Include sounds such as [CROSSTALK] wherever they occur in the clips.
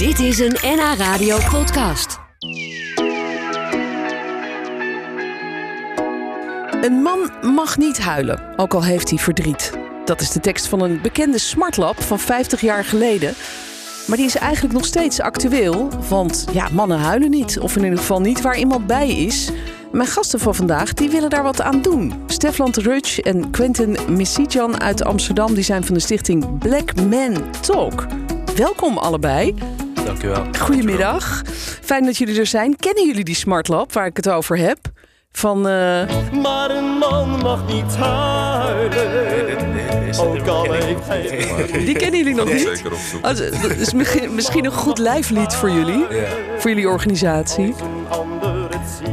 Dit is een NH Radio podcast. Een man mag niet huilen, ook al heeft hij verdriet. Dat is de tekst van een bekende smartlap van 50 jaar geleden. Maar die is eigenlijk nog steeds actueel. Want ja, mannen huilen niet. Of in ieder geval niet waar iemand bij is. Mijn gasten van vandaag die willen daar wat aan doen. Stefan Rutsch en Quentin Messijan uit Amsterdam... die zijn van de stichting Black Man Talk. Welkom allebei. Dank u wel. Goedemiddag. Fijn dat jullie er zijn. Kennen jullie die smartlap waar ik het over heb? Van... eh, Maar een man mag niet huilen. Ook al heeft hij Die kennen jullie nog niet? Zeker opzoeken. Oh, dat is misschien- een goed lijflied voor jullie. Voor jullie organisatie.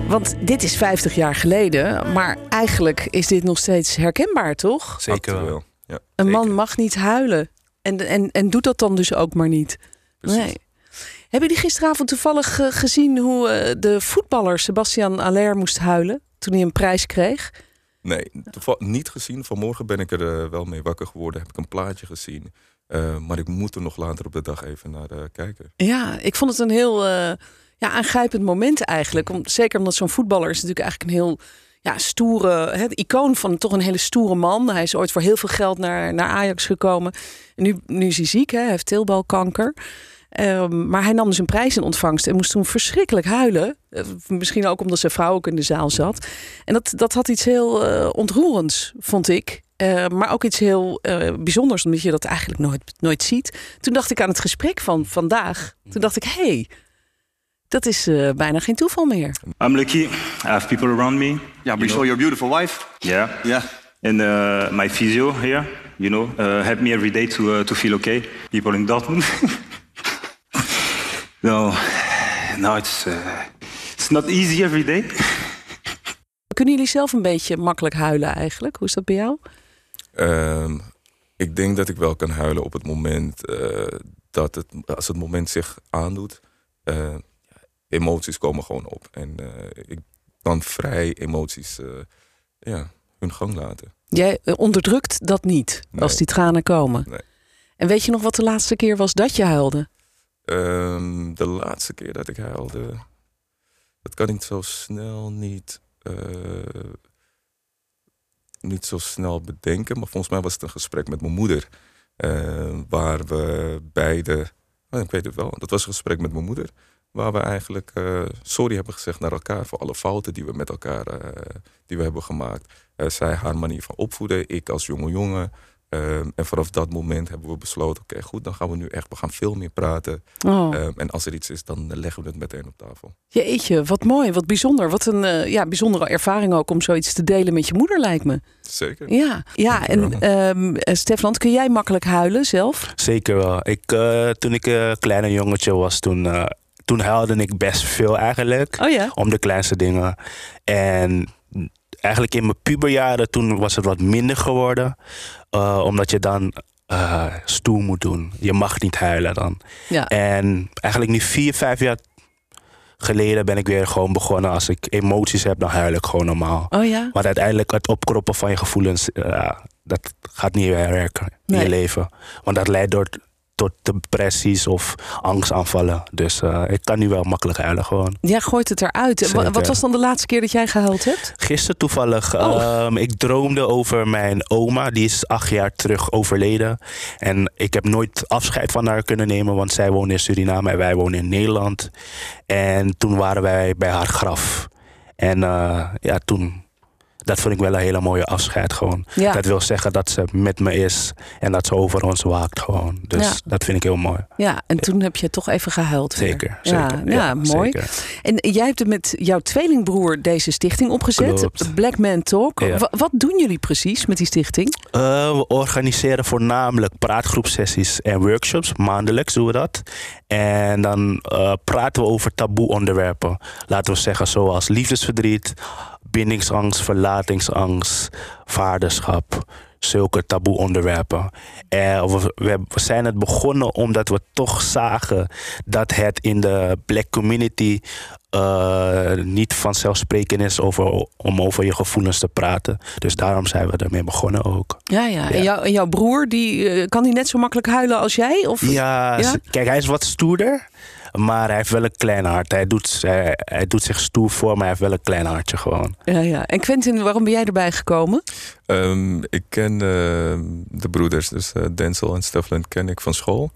Want dit is 50 jaar geleden. Maar eigenlijk is dit nog steeds herkenbaar, toch? Zeker wel. Ja, Een man mag niet huilen. En, en, en doet dat dan dus ook maar niet. Precies. Nee. Hebben jullie gisteravond toevallig eh, gezien hoe eh, de voetballer Sebastian Aller moest huilen toen hij een prijs kreeg? Nee, niet gezien. Vanmorgen ben ik er eh, wel mee wakker geworden. Heb ik een plaatje gezien. Maar ik moet er nog later op de dag even naar kijken. Ja, ik vond het een heel ja, aangrijpend moment eigenlijk. Om, zeker omdat zo'n voetballer is natuurlijk eigenlijk een heel ja, stoere, het icoon van toch een hele stoere man. Hij is ooit voor heel veel geld naar, naar Ajax gekomen. En nu, nu is hij ziek, hè? hij heeft teelbalkanker. Ehm, maar hij nam dus een prijs in ontvangst en moest toen verschrikkelijk huilen. Eh, misschien ook omdat zijn vrouw ook in de zaal zat. En dat, dat had iets heel eh, ontroerends, vond ik. Eh, maar ook iets heel eh, bijzonders, omdat je dat eigenlijk nooit, nooit ziet. Toen dacht ik aan het gesprek van vandaag. Toen dacht ik, hé, hey, dat is eh, bijna geen toeval meer. I'm lucky. I have people around me. Yeah, but you saw your beautiful wife. Yeah. Yeah. And uh, my physio here, you know, uh, help me every day to, uh, to feel okay. People in Dortmund. [LAUGHS] no, no, it's, uh, it's not easy every day. Kunnen jullie zelf een beetje makkelijk huilen eigenlijk? Hoe is dat bij jou? Ehm, ik denk dat ik wel kan huilen op het moment eh, dat het, als het moment zich aandoet. eh, emoties komen gewoon op. En eh, ik kan vrij emoties eh, ja, hun gang laten. Jij onderdrukt dat niet Nee. als die tranen komen. Nee. En weet je nog wat de laatste keer was dat je huilde? Ehm, de laatste keer dat ik huilde, dat kan ik zo snel niet, eh, niet zo snel bedenken. Maar volgens mij was het een gesprek met mijn moeder. eh, waar we beide, oh, ik weet het wel, dat was een gesprek met mijn moeder. Waar we eigenlijk eh, sorry hebben gezegd naar elkaar voor alle fouten die we met elkaar die we hebben gemaakt. Zij haar manier van opvoeden, ik als jonge jongen. Ehm, en vanaf dat moment hebben we besloten, oké goed, dan gaan we nu echt, we gaan veel meer praten. Oh, Ehm, en als er iets is, dan leggen we het meteen op tafel. jeetje, wat mooi, wat bijzonder. Wat een eh, ja, bijzondere ervaring ook om zoiets te delen met je moeder lijkt me. Zeker. Ja, ja en Dankjewel. ehm eh, Stefan, kun jij makkelijk huilen zelf? Zeker wel. Ik, eh, toen ik een kleine jongetje was, toen, eh, toen huilde ik best veel eigenlijk. Oh ja? Om de kleinste dingen. En eigenlijk in mijn puberjaren, toen was het wat minder geworden. Eh, omdat je dan eh, stoer moet doen. Je mag niet huilen dan. Ja. En eigenlijk nu vier, vijf jaar geleden ben ik weer gewoon begonnen. Als ik emoties heb, dan huil ik gewoon normaal. Oh ja? Want uiteindelijk het opkroppen van je gevoelens, eh, dat gaat niet meer werken in Nee. je leven. Want dat leidt door, tot depressies of angstaanvallen. Dus eh, ik kan nu wel makkelijk huilen gewoon. Jij gooit het eruit. Zeker. Wat was dan de laatste keer dat jij gehuild hebt? Gisteren toevallig, Oh. ehm, ik droomde over mijn oma. Die is acht jaar terug overleden. En ik heb nooit afscheid van haar kunnen nemen. Want zij woonde in Suriname en wij wonen in Nederland. En toen waren wij bij haar graf. En eh, ja, toen... Dat vond ik wel een hele mooie afscheid gewoon. Ja. Dat wil zeggen dat ze met me is en dat ze over ons waakt gewoon. Dus Ja. dat vind ik heel mooi. Ja, en toen heb je toch even gehuild. Zeker, Ja, zeker. ja, mooi. zeker. En jij hebt met jouw tweelingbroer deze stichting opgezet. Klopt. Black Man Talk. Wat doen jullie precies met die stichting? Eh, we organiseren voornamelijk praatgroepsessies en workshops. Maandelijks doen we dat. En dan eh, praten we over taboe onderwerpen. Laten we zeggen zoals liefdesverdriet, bindingsangst, verlatingsangst, vaderschap. zulke taboe onderwerpen. En we, we zijn het begonnen omdat we toch zagen dat het in de black community eh, niet vanzelfsprekend is over, om over je gevoelens te praten. Dus daarom zijn we ermee begonnen ook. Ja, ja. En, jou, en jouw broer, die, eh, kan die net zo makkelijk huilen als jij? Of? Ja, kijk, hij is wat stoerder. Maar hij heeft wel een klein hart. Hij doet, hij, hij doet zich stoer voor, maar hij heeft wel een klein hartje gewoon. Ja, ja. En Quentin, waarom ben jij erbij gekomen? Ehm, ik ken eh, de broeders, dus eh, Denzel en Stefan ken ik van school.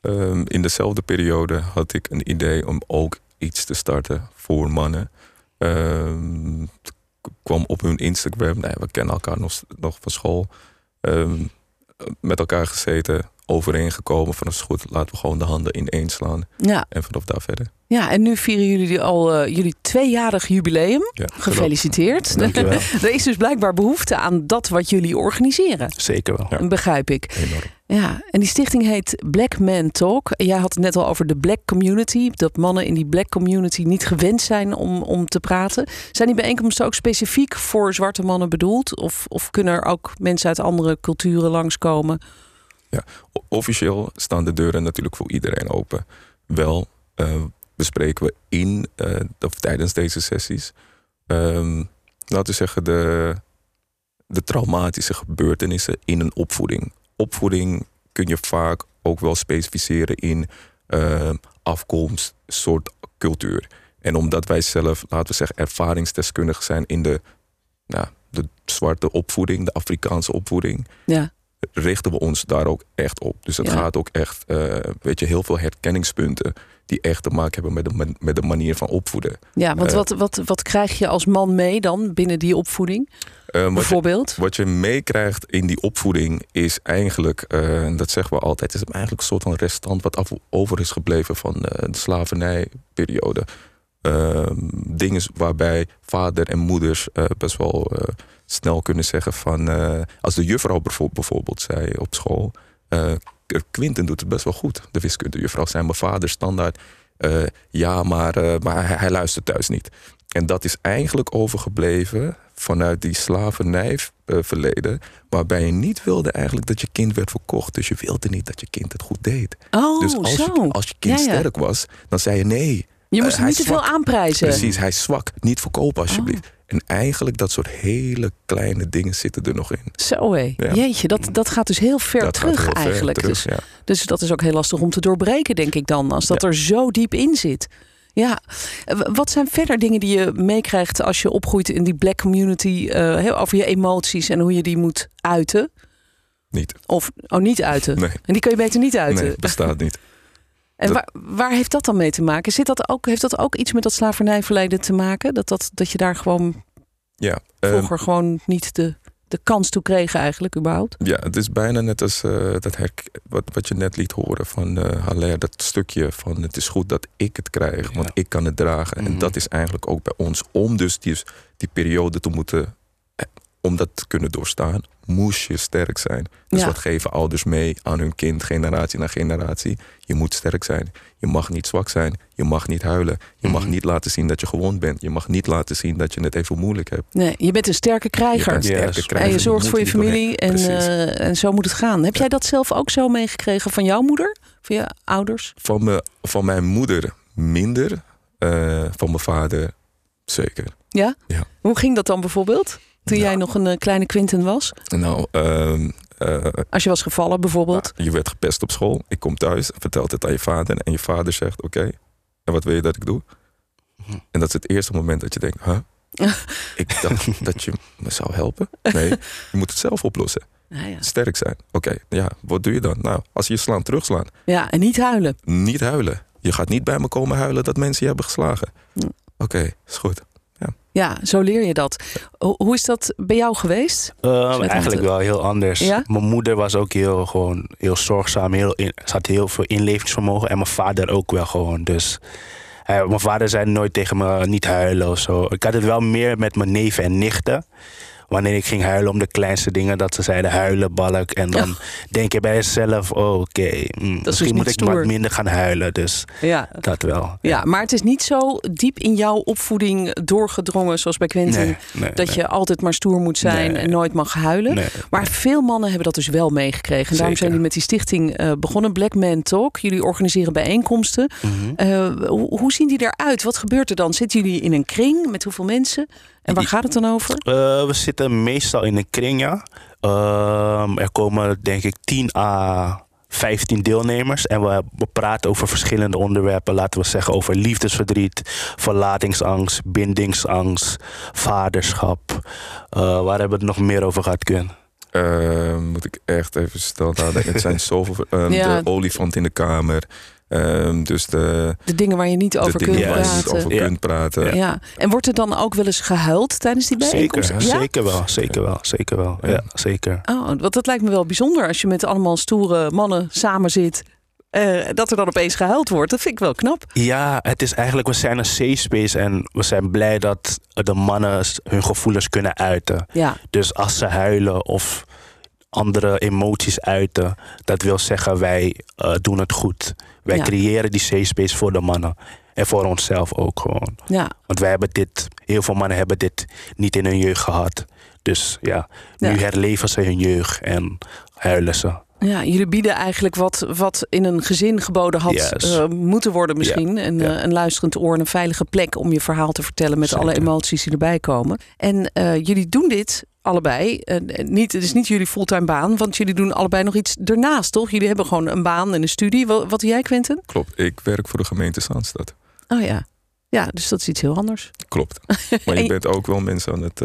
Ehm, in dezelfde periode had ik een idee om ook iets te starten voor mannen. Ehm, het k- kwam op hun Instagram. Nee, we kennen elkaar nog, nog van school. Ehm, met elkaar gezeten, overeengekomen van is goed, laten we gewoon de handen ineen slaan. Ja, En vanaf daar verder. ja en nu vieren jullie die al eh, jullie tweejarig jubileum. Ja, Gefeliciteerd. Dankjewel. [LAUGHS] er is dus blijkbaar behoefte aan dat wat jullie organiseren. Zeker wel. Ja. Begrijp ik. Enorm. Ja, en die stichting heet Black Man Talk. Jij had het net al over de black community. Dat mannen in die black community niet gewend zijn om, om te praten. Zijn die bijeenkomsten ook specifiek voor zwarte mannen bedoeld? Of, of kunnen er ook mensen uit andere culturen langskomen? O- Officieel staan de deuren natuurlijk voor iedereen open. Wel eh, bespreken we in eh, of tijdens deze sessies, ehm, laten we zeggen, de, de traumatische gebeurtenissen in een opvoeding. Opvoeding kun je vaak ook wel specificeren in eh, afkomst, soort cultuur. En omdat wij zelf, laten we zeggen, ervaringsdeskundig zijn in de, nou, de zwarte opvoeding, de Afrikaanse opvoeding, Ja, richten we ons daar ook echt op. Dus het Ja. gaat ook echt, eh, weet je, heel veel herkenningspunten die echt te maken hebben met de, man- met de manier van opvoeden. ja want Eh. wat, wat, wat krijg je als man mee dan binnen die opvoeding? Eh, wat, je, Bijvoorbeeld? wat je meekrijgt in die opvoeding is eigenlijk, eh, dat zeggen we altijd, is eigenlijk een soort van restant wat af, over is gebleven van eh, de slavernijperiode. Ehm, dingen waarbij vader en moeders best wel snel kunnen zeggen van... als de juffrouw bijvo- bijvoorbeeld zei op school... Quinten doet het best wel goed, de wiskundejuffrouw. Zijn mijn vader standaard... ja, maar, maar hij, hij luistert thuis niet. En dat is eigenlijk overgebleven vanuit die slavernijverleden... waarbij je niet wilde eigenlijk dat je kind werd verkocht. Dus je wilde niet dat je kind het goed deed. Oh, dus als zo. je, als je kind Ja, ja. sterk was, dan zei je nee... Je moest Eh, hem hij niet te veel aanprijzen. Precies, hij is zwak. Niet verkopen alsjeblieft. Oh. En eigenlijk dat soort hele kleine dingen zitten er nog in. Zo hé. Ja. Jeetje, dat, dat gaat dus heel ver dat terug ver eigenlijk. terug, dus, dus dat is ook heel lastig om te doorbreken, denk ik dan. Als dat er zo diep in zit. Ja, wat zijn verder dingen die je meekrijgt als je opgroeit in die black community eh, over je emoties en hoe je die moet uiten? Niet. Of oh, niet uiten. Nee, En die kan je beter niet uiten. nee, bestaat niet. [LAUGHS] en dat- waar, waar heeft dat dan mee te maken? Zit dat ook, heeft dat ook iets met dat slavernijverleden te maken? Dat, dat, dat je daar gewoon Ja, ehm, vroeger gewoon niet de, de kans toe kreeg eigenlijk überhaupt? Ja, het is bijna net als eh, dat wat, wat je net liet horen van eh Haller. Dat stukje van het is goed dat ik het krijg, want ik kan het dragen. En Mhm. dat is eigenlijk ook bij ons. Om dus die, die periode te moeten, om dat te kunnen doorstaan, moest je sterk zijn. Dus Ja. wat geven ouders mee aan hun kind, generatie na generatie? Je moet sterk zijn. Je mag niet zwak zijn. Je mag niet huilen. Je mag Mhm. niet laten zien dat je gewond bent. Je mag niet laten zien dat je het even moeilijk hebt. Nee, je bent een sterke Je krijger. sterke Yes. krijger. En je zorgt voor je familie en, eh, en zo moet het gaan. Heb Ja. jij dat zelf ook zo meegekregen van jouw moeder? Van je ouders? Van, me, van mijn moeder minder. eh, van mijn vader zeker. Ja? Ja. Hoe ging dat dan bijvoorbeeld? Toen Ja. jij nog een eh, kleine Quinten was? Nou, ehm, eh, Als je was gevallen bijvoorbeeld? je werd gepest op school. Ik kom thuis, vertelt het aan je vader. En je vader zegt, oké, en wat wil je dat ik doe? Hm. En dat is het eerste moment dat je denkt, huh? [LAUGHS] ik dacht dat je me zou helpen. Nee, je moet het zelf oplossen. Ja, ja. Sterk zijn. Oké, ja, wat doe je dan? Nou, als je je slaan, terugslaan. ja, en niet huilen. Niet huilen. Je gaat niet bij me komen huilen dat mensen je hebben geslagen. Ja. Oké, is goed. Ja, zo leer je dat. Ho- Hoe is dat bij jou geweest? Ehm, eigenlijk wel heel anders. Ja? Mijn moeder was ook heel, gewoon, heel zorgzaam. Heel in, ze had heel veel inlevingsvermogen. En mijn vader ook wel gewoon. Dus hij- mijn vader zei nooit tegen me niet huilen of zo. Ik had het wel meer met mijn neven en nichten. Wanneer ik ging huilen om de kleinste dingen, dat ze zeiden huilen, balk. En dan denk je bij jezelf, oh, oké, mm, misschien moet ik stoer. wat minder gaan huilen. Dus Ja. dat wel. Ja, maar het is niet zo diep in jouw opvoeding doorgedrongen, zoals bij Quentin, Nee, nee, dat nee. je altijd maar stoer moet zijn en nooit mag huilen. Maar veel mannen hebben dat dus wel meegekregen. En daarom Zeker. zijn jullie met die stichting eh, begonnen, Black Man Talk. Jullie organiseren bijeenkomsten. Mhm. Eh, hoe, hoe zien die eruit? Wat gebeurt er dan? Zitten jullie in een kring met hoeveel mensen? En waar gaat het dan over? Eh, we zitten meestal in een kring, ja. Ehm, er komen denk ik 10 à 15 deelnemers. En we, we praten over verschillende onderwerpen. Laten we zeggen over liefdesverdriet, verlatingsangst, bindingsangst, vaderschap. Eh, waar hebben we het nog meer over gehad, Kun? Eh, moet ik echt even stil houden. Het zijn [LAUGHS] zoveel... ehm, Ja. De olifant in de kamer. Ehm, dus de, De dingen waar je niet de over dingen kunt waar je praten. niet over Ja. kunt praten. Ja. En wordt er dan ook wel eens gehuild tijdens die Zeker, bijeenkomsten? Ja? zeker wel, zeker wel, zeker wel. Ja, zeker. Oh, want dat lijkt me wel bijzonder als je met allemaal stoere mannen samen zit. eh, dat er dan opeens gehuild wordt. Dat vind ik wel knap. Ja, het is eigenlijk, we zijn een safe space en we zijn blij dat de mannen hun gevoelens kunnen uiten. Ja, Dus als ze huilen of andere emoties uiten, dat wil zeggen wij eh, doen het goed. Wij Ja. creëren die safe space voor de mannen. En voor onszelf ook gewoon. ja. Want wij hebben dit, heel veel mannen hebben dit niet in hun jeugd gehad. Dus ja, nu Ja. herleven ze hun jeugd en huilen ze. Ja, jullie bieden eigenlijk wat, wat in een gezin geboden had Yes. eh, moeten worden misschien. En, Ja. eh, een luisterend oor en een veilige plek om je verhaal te vertellen met Zeker. alle emoties die erbij komen. En eh, jullie doen dit allebei. niet, het is niet jullie fulltime baan, want jullie doen allebei nog iets ernaast, toch? Jullie hebben gewoon een baan en een studie. Wat, wat doe jij, Quentin? Klopt. Ik werk voor de gemeente Zaanstad. Oh ja. Ja, dus dat is iets heel anders. Klopt. [LAUGHS] Maar je je- bent ook wel mensen aan het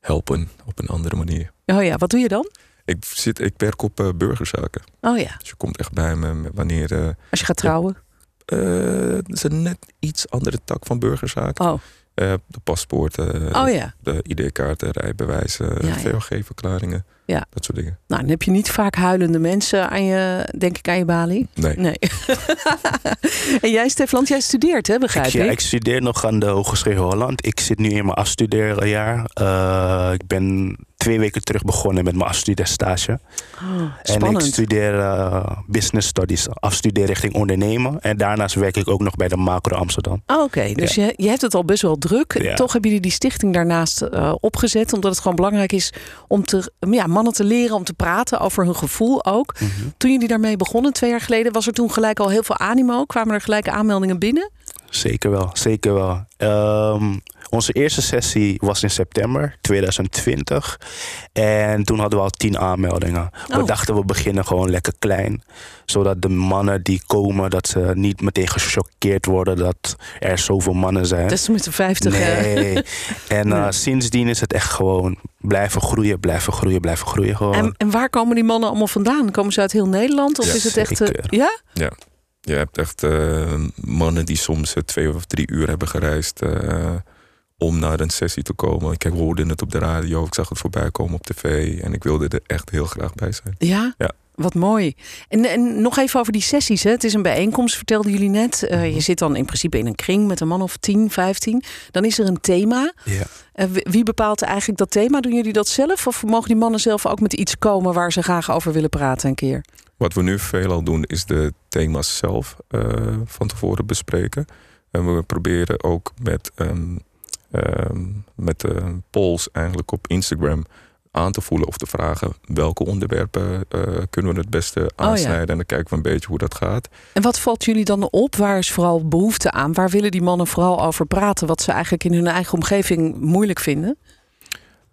helpen op een andere manier. Oh ja, wat doe je dan? Ik, zit, ik werk op eh, burgerzaken. Oh ja, Dus je komt echt bij me wanneer... eh als je gaat trouwen. eh, het is een net iets andere tak van burgerzaken. Oh, Eh, de paspoorten, oh ja. de ID-kaarten, rijbewijzen, Ja, ja. VOG-verklaringen. Ja. Dat soort dingen. Nou, dan heb je niet vaak huilende mensen aan je, denk ik, aan je balie. Nee. Nee. [LAUGHS] en jij, Stefan, jij studeert, hè, begrijp Ik, ik? ja, ik studeer nog aan de Hogeschool Holland. Ik zit nu in mijn afstudeerjaar. Eh, ik ben twee weken terug begonnen met mijn afstudeerstage. Oh, En ik studeer eh, business studies, afstudeer richting ondernemen. En daarnaast werk ik ook nog bij de Macro Amsterdam. Oh, Oké, dus je, je hebt het al best wel druk. Ja. Toch hebben jullie die stichting daarnaast eh, opgezet. Omdat het gewoon belangrijk is om te, ja, mannen te leren om te praten over hun gevoel ook. Mhm. Toen jullie daarmee begonnen, twee jaar geleden, was er toen gelijk al heel veel animo. Kwamen er gelijk aanmeldingen binnen? Zeker wel, zeker wel. Ehm, onze eerste sessie was in september 2020. En toen hadden we al tien aanmeldingen. We Oh. dachten we beginnen gewoon lekker klein. Zodat de mannen die komen, dat ze niet meteen gechoqueerd worden dat er zoveel mannen zijn. Dat is met de 50. [LAUGHS] eh. Nee. En eh, sindsdien is het echt gewoon blijven groeien, blijven groeien, blijven groeien gewoon. En, en waar komen die mannen allemaal vandaan? Komen ze uit heel Nederland? Of Ja, is het echt. eh, zeker. ja? Je hebt echt eh, mannen die soms eh, twee of drie uur hebben gereisd eh, om naar een sessie te komen. Ik hoorde het op de radio, ik zag het voorbij komen op tv en ik wilde er echt heel graag bij zijn. Ja? Ja. Wat mooi. En, en nog even over die sessies. Hè. Het is een bijeenkomst, vertelden jullie net. Eh, Mhm. je zit dan in principe in een kring met een man of 10, 15. Dan is er een thema. Ja. Eh, wie- bepaalt eigenlijk dat thema? Doen jullie dat zelf? Of mogen die mannen zelf ook met iets komen waar ze graag over willen praten een keer? Wat we nu veelal doen is de thema's zelf eh, van tevoren bespreken. En we proberen ook met, ehm, met de polls eigenlijk op Instagram aan te voelen of te vragen welke onderwerpen eh, kunnen we het beste aansnijden. En dan kijken we een beetje hoe dat gaat. En wat valt jullie dan op? Waar is vooral behoefte aan? Waar willen die mannen vooral over praten? Wat ze eigenlijk in hun eigen omgeving moeilijk vinden?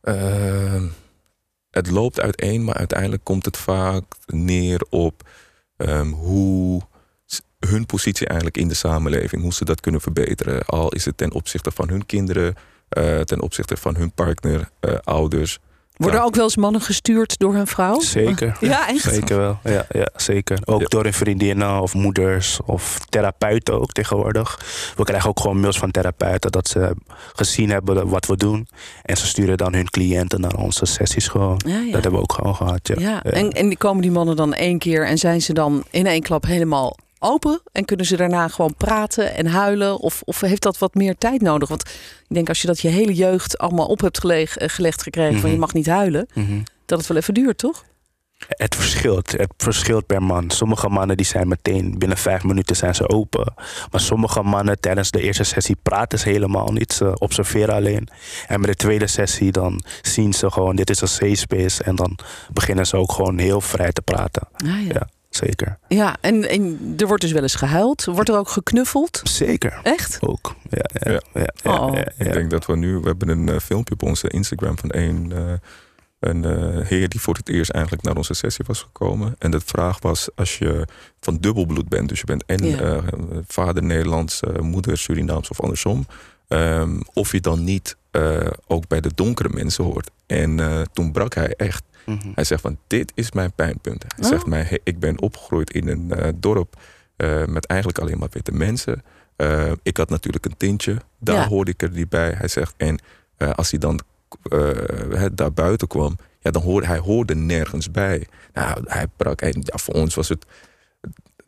Ehm, het loopt uiteen, maar uiteindelijk komt het vaak neer op ehm, hoe hun positie eigenlijk in de samenleving, hoe ze dat kunnen verbeteren. Al is het ten opzichte van hun kinderen, eh, ten opzichte van hun partner, eh, ouders. Worden Ja. ook wel eens mannen gestuurd door hun vrouw? Zeker. [LAUGHS] Ja, echt? Zeker wel. Ja, ja zeker. Ook Ja. door hun vriendinnen of moeders of therapeuten ook tegenwoordig. We krijgen ook gewoon mails van therapeuten dat ze gezien hebben wat we doen. En ze sturen dan hun cliënten naar onze sessies gewoon. Ja, ja. Dat hebben we ook gewoon gehad. Ja. Ja, En, en die komen die mannen dan één keer en zijn ze dan in één klap helemaal open en kunnen ze daarna gewoon praten en huilen? Of, of heeft dat wat meer tijd nodig? Want ik denk als je dat je hele jeugd allemaal op hebt geleg, eh, gelegd gekregen van Mhm. je mag niet huilen, Mhm. dat het wel even duurt, toch? Het verschilt. Het verschilt per man. Sommige mannen die zijn meteen binnen vijf minuten zijn ze open. Maar sommige mannen tijdens de eerste sessie praten ze helemaal niet. Ze observeren alleen. En bij de tweede sessie dan zien ze gewoon dit is een safe space. En dan beginnen ze ook gewoon heel vrij te praten. Ah, ja. Ja, zeker. Ja, en, en er wordt dus wel eens gehuild. Wordt er ook geknuffeld? Zeker. Echt? Ook. Ja, ja, Ja. ja. ja, Oh. ja, Ik denk dat we nu, we hebben een eh, filmpje op onze Instagram van een, eh, een eh, heer die voor het eerst eigenlijk naar onze sessie was gekomen. En de vraag was, als je van dubbelbloed bent, dus je bent en Ja. eh, vader Nederlands, eh, moeder Surinaams of andersom, ehm, of je dan niet eh, ook bij de donkere mensen hoort. En eh, toen brak hij echt. Mhm. Hij zegt van, dit is mijn pijnpunt. Hij Oh. zegt mij, hey, ik ben opgegroeid in een eh, dorp eh, met eigenlijk alleen maar witte mensen. Eh, ik had natuurlijk een tintje, daar Ja. hoorde ik er niet bij. Hij zegt, en als hij dan daar buiten kwam, ja, dan hoorde hij hoorde nergens bij. Nou, hij brak, en ja, voor ons was het,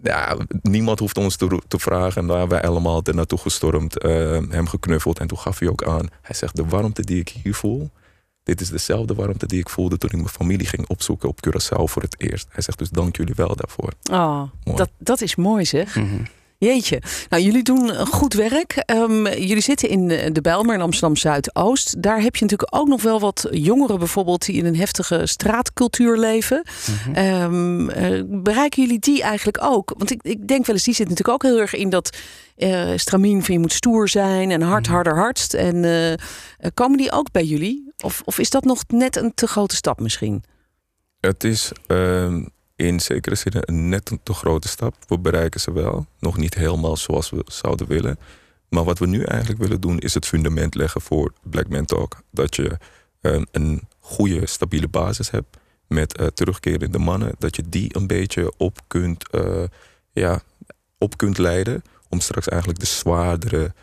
ja, niemand hoeft ons te, te vragen. En daar wij allemaal er naartoe gestormd, hem geknuffeld. En toen gaf hij ook aan, hij zegt, de warmte die ik hier voel, dit is dezelfde warmte die ik voelde toen ik mijn familie ging opzoeken op Curaçao voor het eerst. Hij zegt dus dank jullie wel daarvoor. Oh, Mooi. dat, dat is mooi zeg. Mhm. Jeetje. Nou, jullie doen eh, goed werk. Ehm, jullie zitten in eh, de Bijlmer in Amsterdam Zuidoost. Daar heb je natuurlijk ook nog wel wat jongeren bijvoorbeeld die in een heftige straatcultuur leven. Mhm. Ehm, eh, bereiken jullie die eigenlijk ook? Want ik, ik denk wel eens, die zit natuurlijk ook heel erg in dat eh stramien van je moet stoer zijn en hard, Mhm. harder, hardst. En komen die ook bij jullie? Of, of is dat nog net een te grote stap misschien? Het is ehm, in zekere zin een net een te grote stap. We bereiken ze wel. Nog niet helemaal zoals we zouden willen. Maar wat we nu eigenlijk willen doen is het fundament leggen voor Black Man Talk. Dat je ehm, een goede, stabiele basis hebt met eh, terugkerende mannen. Dat je die een beetje op kunt, eh, ja, op kunt leiden. Om straks eigenlijk de zwaardere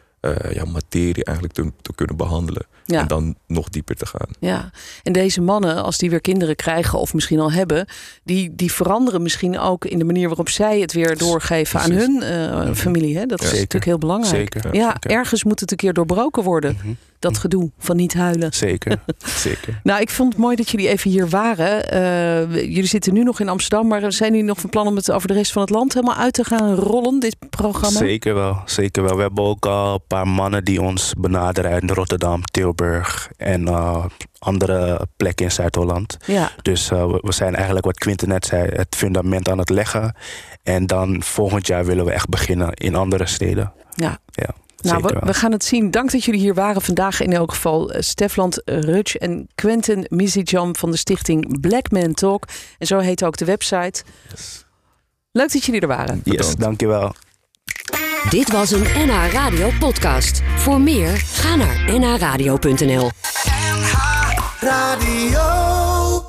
ja, materie eigenlijk te, te kunnen behandelen. Ja. En dan nog dieper te gaan. Ja, en deze mannen, als die weer kinderen krijgen of misschien al hebben, die, die veranderen misschien ook in de manier waarop zij het weer doorgeven aan hun eh, familie. Hè? Dat is Zeker. natuurlijk heel belangrijk. Zeker. Ja, zeker. ergens moet het een keer doorbroken worden, Mhm. Dat gedoe van niet huilen. Zeker. [LAUGHS] Zeker. Nou, ik vond het mooi dat jullie even hier waren. Eh, jullie zitten nu nog in Amsterdam, maar zijn jullie nog van plan om het over de rest van het land helemaal uit te gaan rollen, dit programma? Zeker wel, zeker wel. We hebben ook al een paar mannen die ons benaderen uit Rotterdam, Tilburg en eh, andere plekken in Zuid-Holland. Ja, Dus eh, we- we zijn eigenlijk, wat Quinten net zei, het fundament aan het leggen. En dan volgend jaar willen we echt beginnen in andere steden. ja. Ja, Nou, we, gaan het zien. Dank dat jullie hier waren vandaag. In elk geval uh, Stefland Rutsch en Quentin Mizijam van de stichting Black Man Talk. En zo heet ook de website. Leuk dat jullie er waren. Yes, Bedankt. dankjewel. Dit was een NH Radio podcast. Voor meer, ga naar nhradio.nl. Radio.